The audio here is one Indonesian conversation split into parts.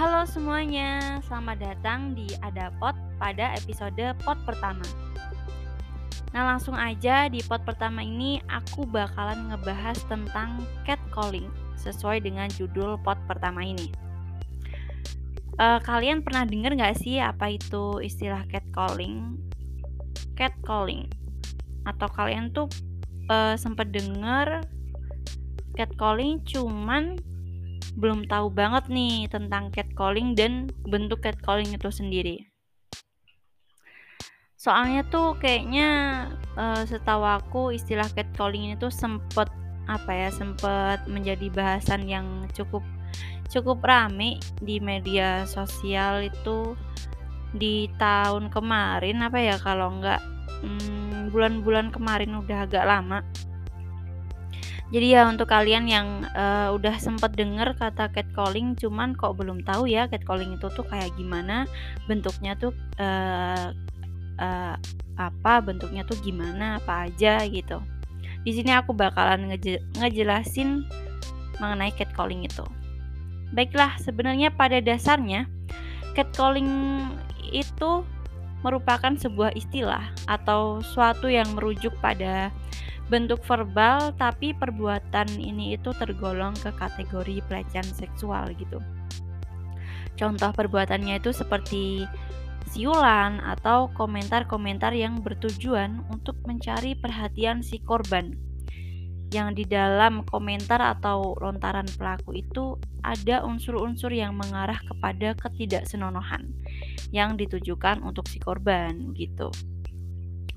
Halo semuanya, selamat datang di Adapot pada episode pot pertama. Nah langsung aja di pot pertama ini aku bakalan ngebahas tentang catcalling sesuai dengan judul pot pertama ini. Uh, kalian pernah denger gak sih apa itu istilah catcalling? Catcalling atau kalian tuh uh, sempet denger catcalling cuman belum tahu banget nih tentang catcalling dan bentuk catcalling itu sendiri. Soalnya tuh kayaknya uh, setahu aku istilah catcalling itu sempet apa ya sempet menjadi bahasan yang cukup cukup rame di media sosial itu di tahun kemarin apa ya kalau nggak hmm, bulan-bulan hmm, kemarin udah agak lama jadi ya untuk kalian yang uh, udah sempet denger kata catcalling cuman kok belum tahu ya catcalling itu tuh kayak gimana, bentuknya tuh uh, uh, apa, bentuknya tuh gimana, apa aja gitu. Di sini aku bakalan ngeje ngejelasin mengenai catcalling itu. Baiklah, sebenarnya pada dasarnya catcalling itu merupakan sebuah istilah atau suatu yang merujuk pada bentuk verbal tapi perbuatan ini itu tergolong ke kategori pelecehan seksual gitu. Contoh perbuatannya itu seperti siulan atau komentar-komentar yang bertujuan untuk mencari perhatian si korban. Yang di dalam komentar atau lontaran pelaku itu ada unsur-unsur yang mengarah kepada ketidaksenonohan yang ditujukan untuk si korban gitu.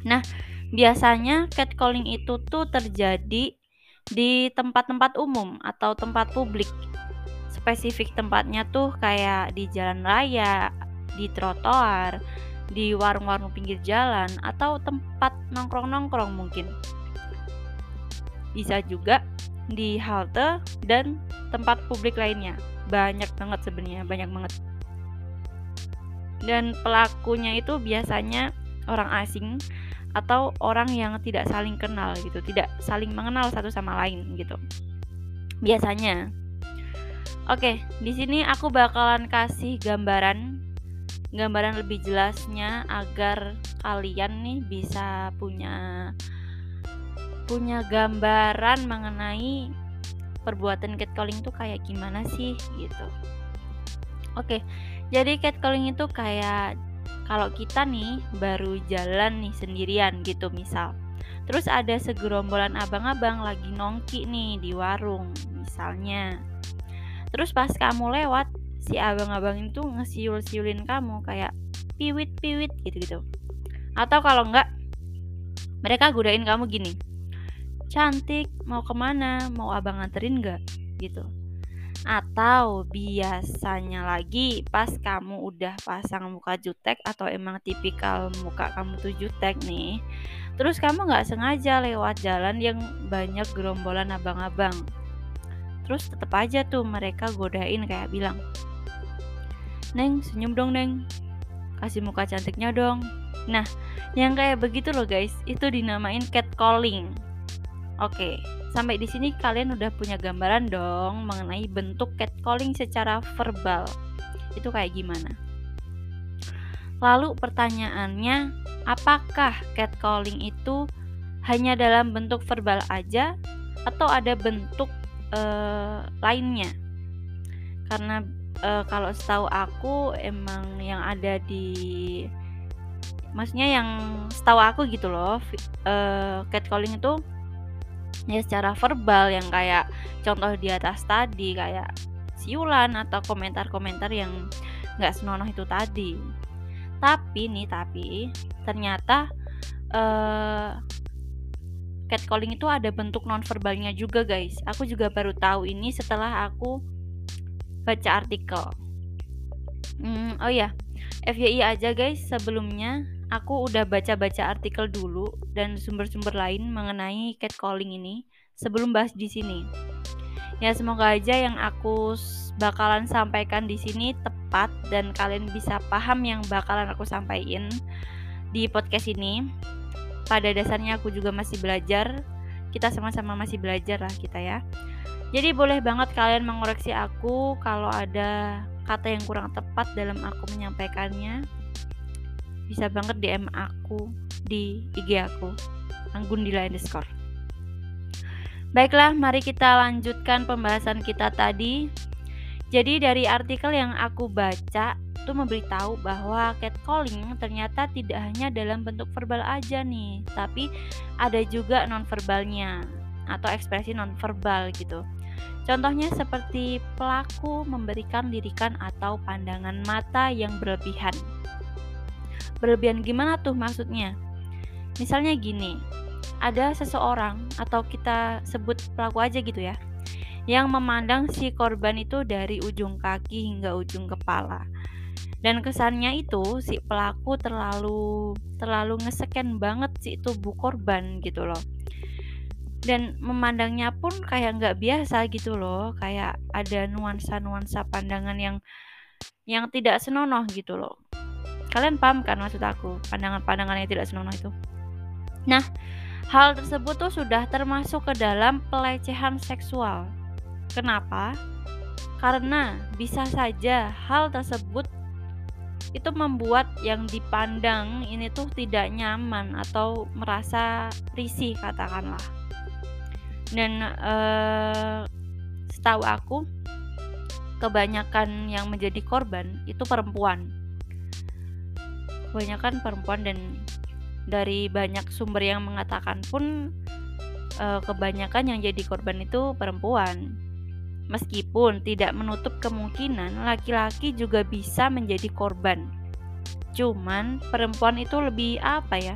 Nah, biasanya catcalling itu tuh terjadi di tempat-tempat umum atau tempat publik. Spesifik tempatnya tuh kayak di jalan raya, di trotoar, di warung-warung pinggir jalan, atau tempat nongkrong-nongkrong mungkin. Bisa juga di halte dan tempat publik lainnya. Banyak banget sebenarnya, banyak banget. Dan pelakunya itu biasanya orang asing atau orang yang tidak saling kenal gitu, tidak saling mengenal satu sama lain gitu. Biasanya. Oke, di sini aku bakalan kasih gambaran gambaran lebih jelasnya agar kalian nih bisa punya punya gambaran mengenai perbuatan catcalling itu kayak gimana sih gitu. Oke, jadi catcalling itu kayak kalau kita nih baru jalan nih sendirian gitu misal. Terus ada segerombolan abang-abang lagi nongki nih di warung misalnya. Terus pas kamu lewat si abang-abang itu ngesiul-siulin kamu kayak piwit-piwit gitu-gitu. Atau kalau enggak mereka godain kamu gini cantik mau ke mana? Mau abang nganterin enggak? gitu atau biasanya lagi pas kamu udah pasang muka jutek atau emang tipikal muka kamu tuh jutek nih terus kamu nggak sengaja lewat jalan yang banyak gerombolan abang-abang terus tetap aja tuh mereka godain kayak bilang Neng senyum dong Neng. Kasih muka cantiknya dong. Nah yang kayak begitu loh guys. Itu dinamain catcalling oke Sampai di sini kalian udah punya gambaran dong mengenai bentuk catcalling secara verbal. Itu kayak gimana? Lalu pertanyaannya, apakah catcalling itu hanya dalam bentuk verbal aja atau ada bentuk uh, lainnya? Karena uh, kalau setahu aku emang yang ada di maksudnya yang setahu aku gitu loh, uh, catcalling itu ya secara verbal yang kayak contoh di atas tadi kayak siulan atau komentar-komentar yang nggak senonoh itu tadi. Tapi nih tapi ternyata uh, catcalling itu ada bentuk non verbalnya juga guys. Aku juga baru tahu ini setelah aku baca artikel. Hmm, oh ya FYI aja guys sebelumnya aku udah baca-baca artikel dulu dan sumber-sumber lain mengenai catcalling ini sebelum bahas di sini. Ya semoga aja yang aku bakalan sampaikan di sini tepat dan kalian bisa paham yang bakalan aku sampaikan di podcast ini. Pada dasarnya aku juga masih belajar. Kita sama-sama masih belajar lah kita ya. Jadi boleh banget kalian mengoreksi aku kalau ada kata yang kurang tepat dalam aku menyampaikannya, bisa banget DM aku di IG aku, Anggundila underscore. Baiklah, mari kita lanjutkan pembahasan kita tadi. Jadi dari artikel yang aku baca itu memberitahu bahwa catcalling ternyata tidak hanya dalam bentuk verbal aja nih, tapi ada juga nonverbalnya atau ekspresi nonverbal gitu. Contohnya seperti pelaku memberikan lirikan atau pandangan mata yang berlebihan. Berlebihan gimana tuh maksudnya? Misalnya gini, ada seseorang atau kita sebut pelaku aja gitu ya yang memandang si korban itu dari ujung kaki hingga ujung kepala. Dan kesannya itu si pelaku terlalu terlalu ngeseken banget si tubuh korban gitu loh. Dan memandangnya pun kayak nggak biasa gitu loh, kayak ada nuansa-nuansa pandangan yang yang tidak senonoh gitu loh. Kalian paham kan maksud aku? Pandangan-pandangan yang tidak senonoh itu. Nah, hal tersebut tuh sudah termasuk ke dalam pelecehan seksual Kenapa? Karena bisa saja hal tersebut itu membuat yang dipandang ini tuh tidak nyaman atau merasa risih katakanlah. Dan eh, setahu aku kebanyakan yang menjadi korban itu perempuan. Kebanyakan perempuan dan dari banyak sumber yang mengatakan pun eh, kebanyakan yang jadi korban itu perempuan. Meskipun tidak menutup kemungkinan laki-laki juga bisa menjadi korban. Cuman perempuan itu lebih apa ya?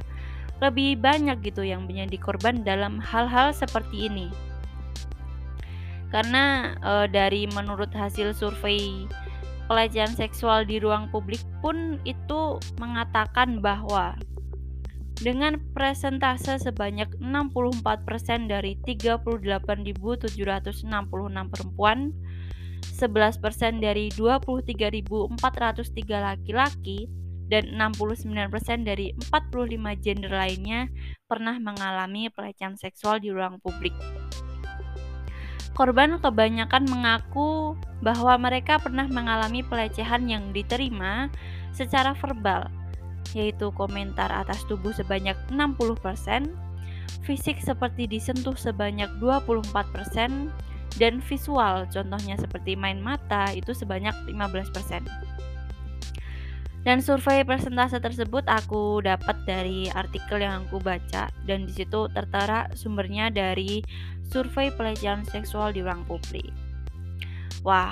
Lebih banyak gitu yang menjadi korban dalam hal-hal seperti ini. Karena e, dari menurut hasil survei pelecehan seksual di ruang publik pun itu mengatakan bahwa dengan presentase sebanyak 64% dari 38.766 perempuan, 11% dari 23.403 laki-laki, dan 69% dari 45 gender lainnya pernah mengalami pelecehan seksual di ruang publik. Korban kebanyakan mengaku bahwa mereka pernah mengalami pelecehan yang diterima secara verbal yaitu komentar atas tubuh sebanyak 60%, fisik seperti disentuh sebanyak 24%, dan visual contohnya seperti main mata itu sebanyak 15%. Dan survei persentase tersebut aku dapat dari artikel yang aku baca dan di situ tertera sumbernya dari survei pelecehan seksual di ruang publik. Wah,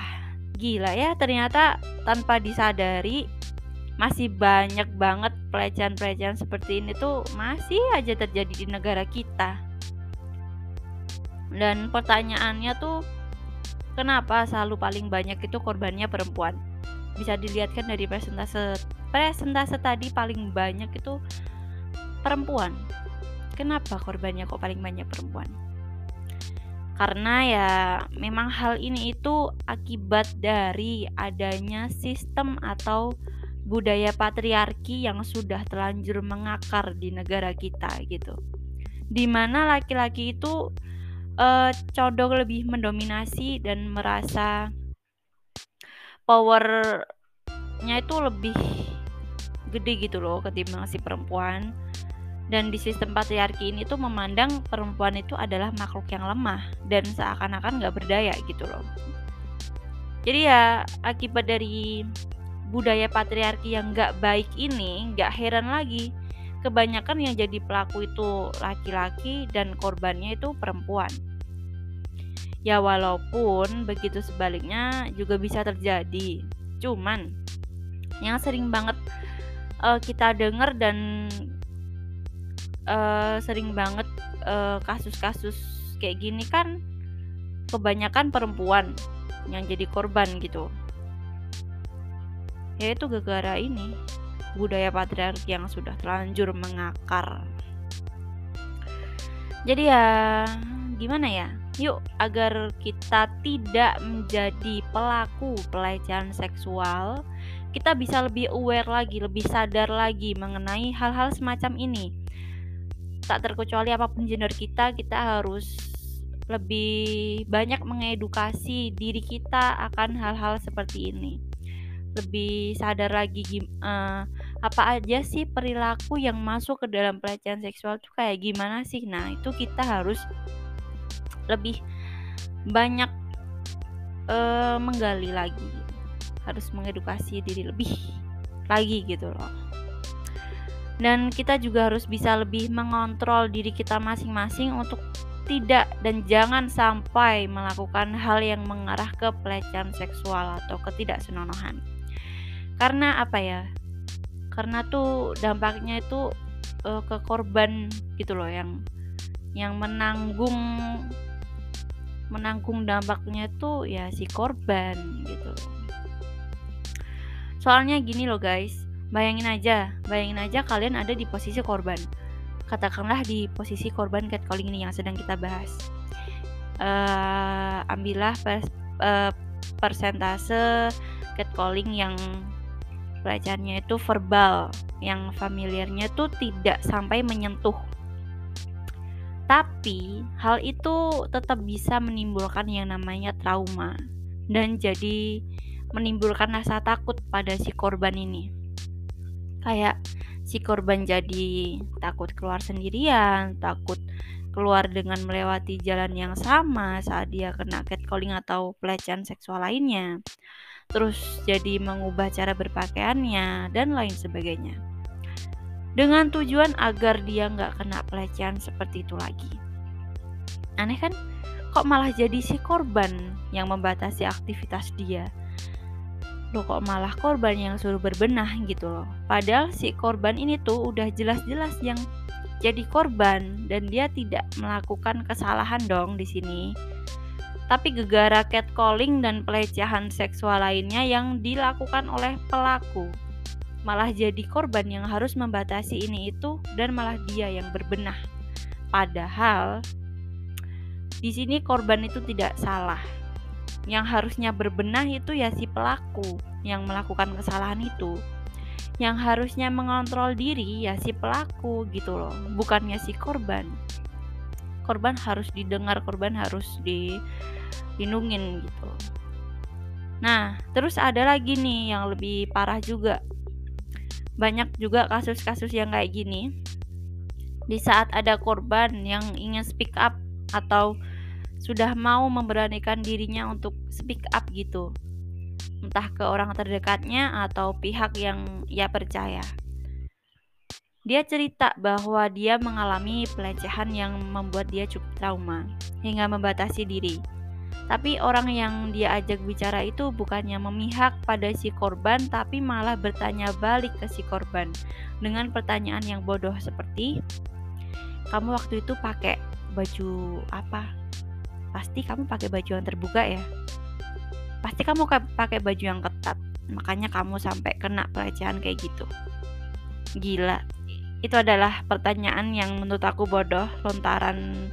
gila ya ternyata tanpa disadari masih banyak banget pelecehan-pelecehan seperti ini tuh masih aja terjadi di negara kita. Dan pertanyaannya tuh kenapa selalu paling banyak itu korbannya perempuan? Bisa dilihatkan dari presentase presentase tadi paling banyak itu perempuan. Kenapa korbannya kok paling banyak perempuan? Karena ya memang hal ini itu akibat dari adanya sistem atau budaya patriarki yang sudah terlanjur mengakar di negara kita gitu. Di mana laki-laki itu uh, condong lebih mendominasi dan merasa powernya itu lebih gede gitu loh ketimbang si perempuan. Dan di sistem patriarki ini tuh memandang perempuan itu adalah makhluk yang lemah dan seakan-akan gak berdaya gitu loh. Jadi ya akibat dari budaya patriarki yang gak baik ini gak heran lagi. Kebanyakan yang jadi pelaku itu laki-laki dan korbannya itu perempuan. Ya walaupun begitu sebaliknya juga bisa terjadi. Cuman yang sering banget uh, kita dengar dan uh, sering banget eh, kasus-kasus uh, kayak gini kan kebanyakan perempuan yang jadi korban gitu. Yaitu gara-gara ini budaya patriarki yang sudah terlanjur mengakar. Jadi ya gimana ya? Yuk agar kita tidak menjadi pelaku pelecehan seksual kita bisa lebih aware lagi lebih sadar lagi mengenai hal-hal semacam ini tak terkecuali apa pun gender kita kita harus lebih banyak mengedukasi diri kita akan hal-hal seperti ini lebih sadar lagi uh, apa aja sih perilaku yang masuk ke dalam pelecehan seksual tuh kayak gimana sih? Nah, itu kita harus lebih banyak uh, menggali lagi. Harus mengedukasi diri lebih lagi gitu loh. Dan kita juga harus bisa lebih mengontrol diri kita masing-masing untuk tidak dan jangan sampai melakukan hal yang mengarah ke pelecehan seksual atau ketidaksenonohan. Karena apa ya? Karena tuh dampaknya itu uh, ke korban gitu loh yang yang menanggung menanggung dampaknya tuh ya si korban gitu. Soalnya gini loh guys, bayangin aja, bayangin aja kalian ada di posisi korban katakanlah di posisi korban catcalling ini yang sedang kita bahas. Uh, ambillah pers uh, persentase catcalling yang pelecehannya itu verbal, yang familiarnya itu tidak sampai menyentuh. Tapi hal itu tetap bisa menimbulkan yang namanya trauma dan jadi menimbulkan rasa takut pada si korban ini. Kayak si korban jadi takut keluar sendirian, takut keluar dengan melewati jalan yang sama saat dia kena catcalling atau pelecehan seksual lainnya. Terus jadi mengubah cara berpakaiannya dan lain sebagainya. Dengan tujuan agar dia nggak kena pelecehan seperti itu lagi. Aneh kan? Kok malah jadi si korban yang membatasi aktivitas dia? Loh kok malah korban yang suruh berbenah gitu loh. Padahal si korban ini tuh udah jelas-jelas yang jadi korban dan dia tidak melakukan kesalahan dong di sini. Tapi gegara catcalling dan pelecehan seksual lainnya yang dilakukan oleh pelaku malah jadi korban yang harus membatasi ini itu dan malah dia yang berbenah. Padahal di sini korban itu tidak salah yang harusnya berbenah itu ya si pelaku yang melakukan kesalahan itu. Yang harusnya mengontrol diri ya si pelaku gitu loh bukannya si korban. Korban harus didengar korban harus dilindungin gitu. Nah terus ada lagi nih yang lebih parah juga. Banyak juga kasus-kasus yang kayak gini. Di saat ada korban yang ingin speak up atau sudah mau memberanikan dirinya untuk speak up gitu. Entah ke orang terdekatnya atau pihak yang ia percaya. Dia cerita bahwa dia mengalami pelecehan yang membuat dia cukup trauma hingga membatasi diri. Tapi orang yang dia ajak bicara itu bukannya memihak pada si korban tapi malah bertanya balik ke si korban dengan pertanyaan yang bodoh seperti kamu waktu itu pakai baju apa pasti kamu pakai baju yang terbuka ya. Pasti kamu pakai baju yang ketat. Makanya kamu sampai kena pelecehan kayak gitu. Gila. Itu adalah pertanyaan yang menurut aku bodoh lontaran.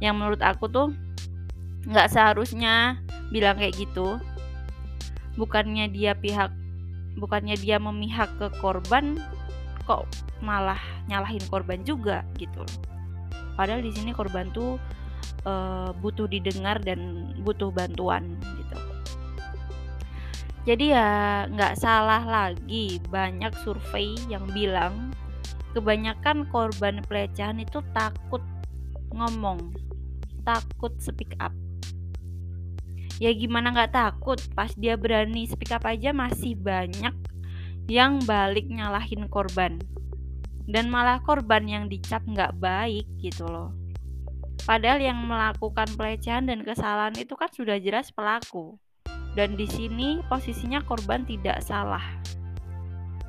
Yang menurut aku tuh nggak seharusnya bilang kayak gitu. Bukannya dia pihak bukannya dia memihak ke korban kok malah nyalahin korban juga gitu. Padahal di sini korban tuh uh, butuh didengar dan butuh bantuan gitu. Jadi ya nggak salah lagi banyak survei yang bilang kebanyakan korban pelecehan itu takut ngomong, takut speak up. Ya gimana nggak takut pas dia berani speak up aja masih banyak yang balik nyalahin korban dan malah korban yang dicap nggak baik gitu loh. Padahal yang melakukan pelecehan dan kesalahan itu kan sudah jelas pelaku. Dan di sini posisinya korban tidak salah.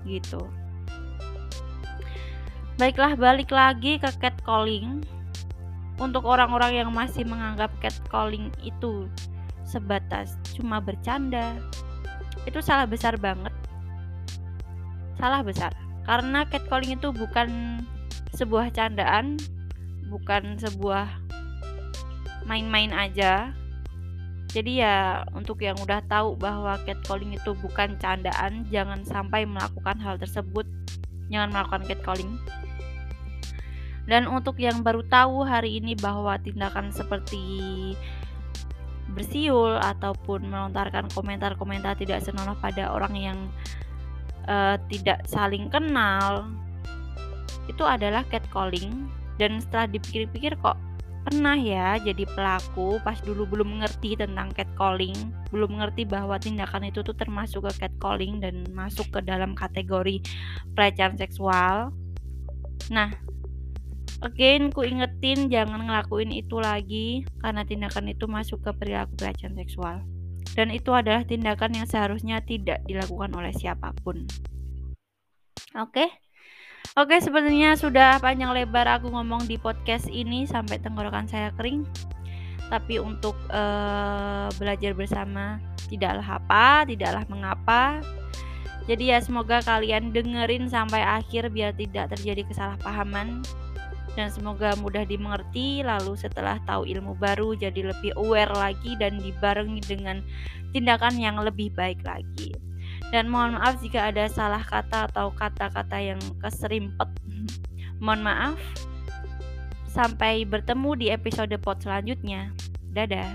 Gitu. Baiklah, balik lagi ke catcalling. Untuk orang-orang yang masih menganggap catcalling itu sebatas cuma bercanda, itu salah besar banget. Salah besar. Karena catcalling itu bukan sebuah candaan, bukan sebuah main-main aja. Jadi ya untuk yang udah tahu bahwa catcalling itu bukan candaan jangan sampai melakukan hal tersebut. Jangan melakukan catcalling. Dan untuk yang baru tahu hari ini bahwa tindakan seperti bersiul ataupun melontarkan komentar-komentar tidak senonoh pada orang yang uh, tidak saling kenal itu adalah catcalling. Dan setelah dipikir-pikir kok pernah ya jadi pelaku pas dulu belum mengerti tentang catcalling, belum mengerti bahwa tindakan itu tuh termasuk ke catcalling dan masuk ke dalam kategori pelecehan seksual. Nah, again ku ingetin jangan ngelakuin itu lagi karena tindakan itu masuk ke perilaku pelecehan seksual. Dan itu adalah tindakan yang seharusnya tidak dilakukan oleh siapa pun. Oke? Okay? Oke, sepertinya sudah panjang lebar aku ngomong di podcast ini sampai tenggorokan saya kering. Tapi untuk uh, belajar bersama tidaklah apa, tidaklah mengapa. Jadi ya semoga kalian dengerin sampai akhir biar tidak terjadi kesalahpahaman dan semoga mudah dimengerti lalu setelah tahu ilmu baru jadi lebih aware lagi dan dibarengi dengan tindakan yang lebih baik lagi. Dan mohon maaf jika ada salah kata atau kata-kata yang keserimpet. mohon maaf. Sampai bertemu di episode pot selanjutnya. Dadah.